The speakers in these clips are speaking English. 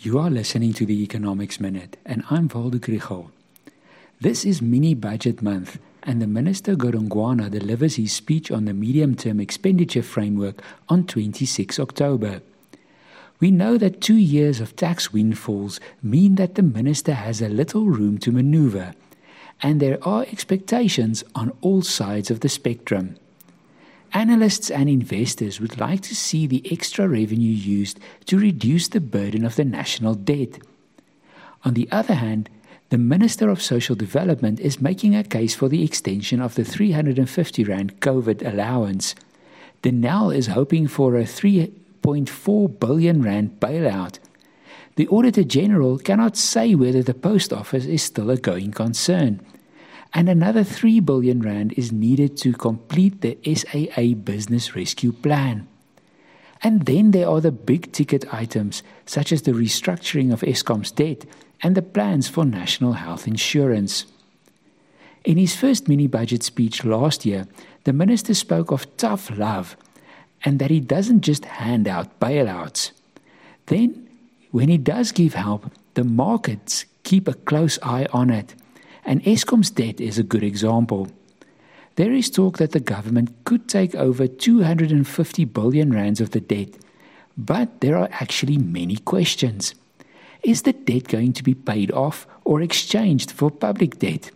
You are listening to the Economics Minute, and I'm Waldo Krugell. This is mini budget month, and the Minister Godongwana delivers his speech on the medium term expenditure framework on 26 October. We know that two years of tax windfalls mean that the Minister has a little room to maneuver, and there are expectations on all sides of the spectrum. Analysts and investors would like to see the extra revenue used to reduce the burden of the national debt. On the other hand, the Minister of Social Development is making a case for the extension of the 350 Rand COVID allowance. Denel is hoping for a 3.4 billion Rand bailout. The Auditor General cannot say whether the Post Office is still a going concern and another 3 billion rand is needed to complete the SAA business rescue plan. And then there are the big ticket items such as the restructuring of Eskom's debt and the plans for national health insurance. In his first mini budget speech last year, the minister spoke of tough love and that he doesn't just hand out bailouts. Then, when he does give help, the markets keep a close eye on it and Eskom's debt is a good example. There is talk that the government could take over 250 billion rands of the debt, but there are actually many questions. Is the debt going to be paid off or exchanged for public debt?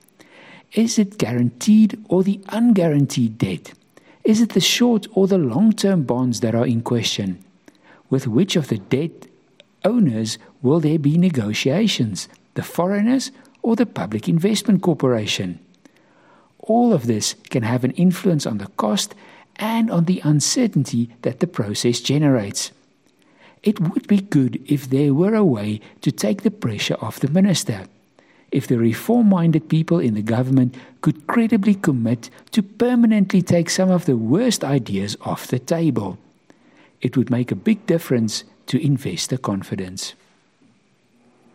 Is it guaranteed or the unguaranteed debt? Is it the short or the long term bonds that are in question? With which of the debt owners will there be negotiations? The foreigners or the Public Investment Corporation. All of this can have an influence on the cost and on the uncertainty that the process generates. It would be good if there were a way to take the pressure off the minister. If the reform minded people in the government could credibly commit to permanently take some of the worst ideas off the table, it would make a big difference to investor confidence.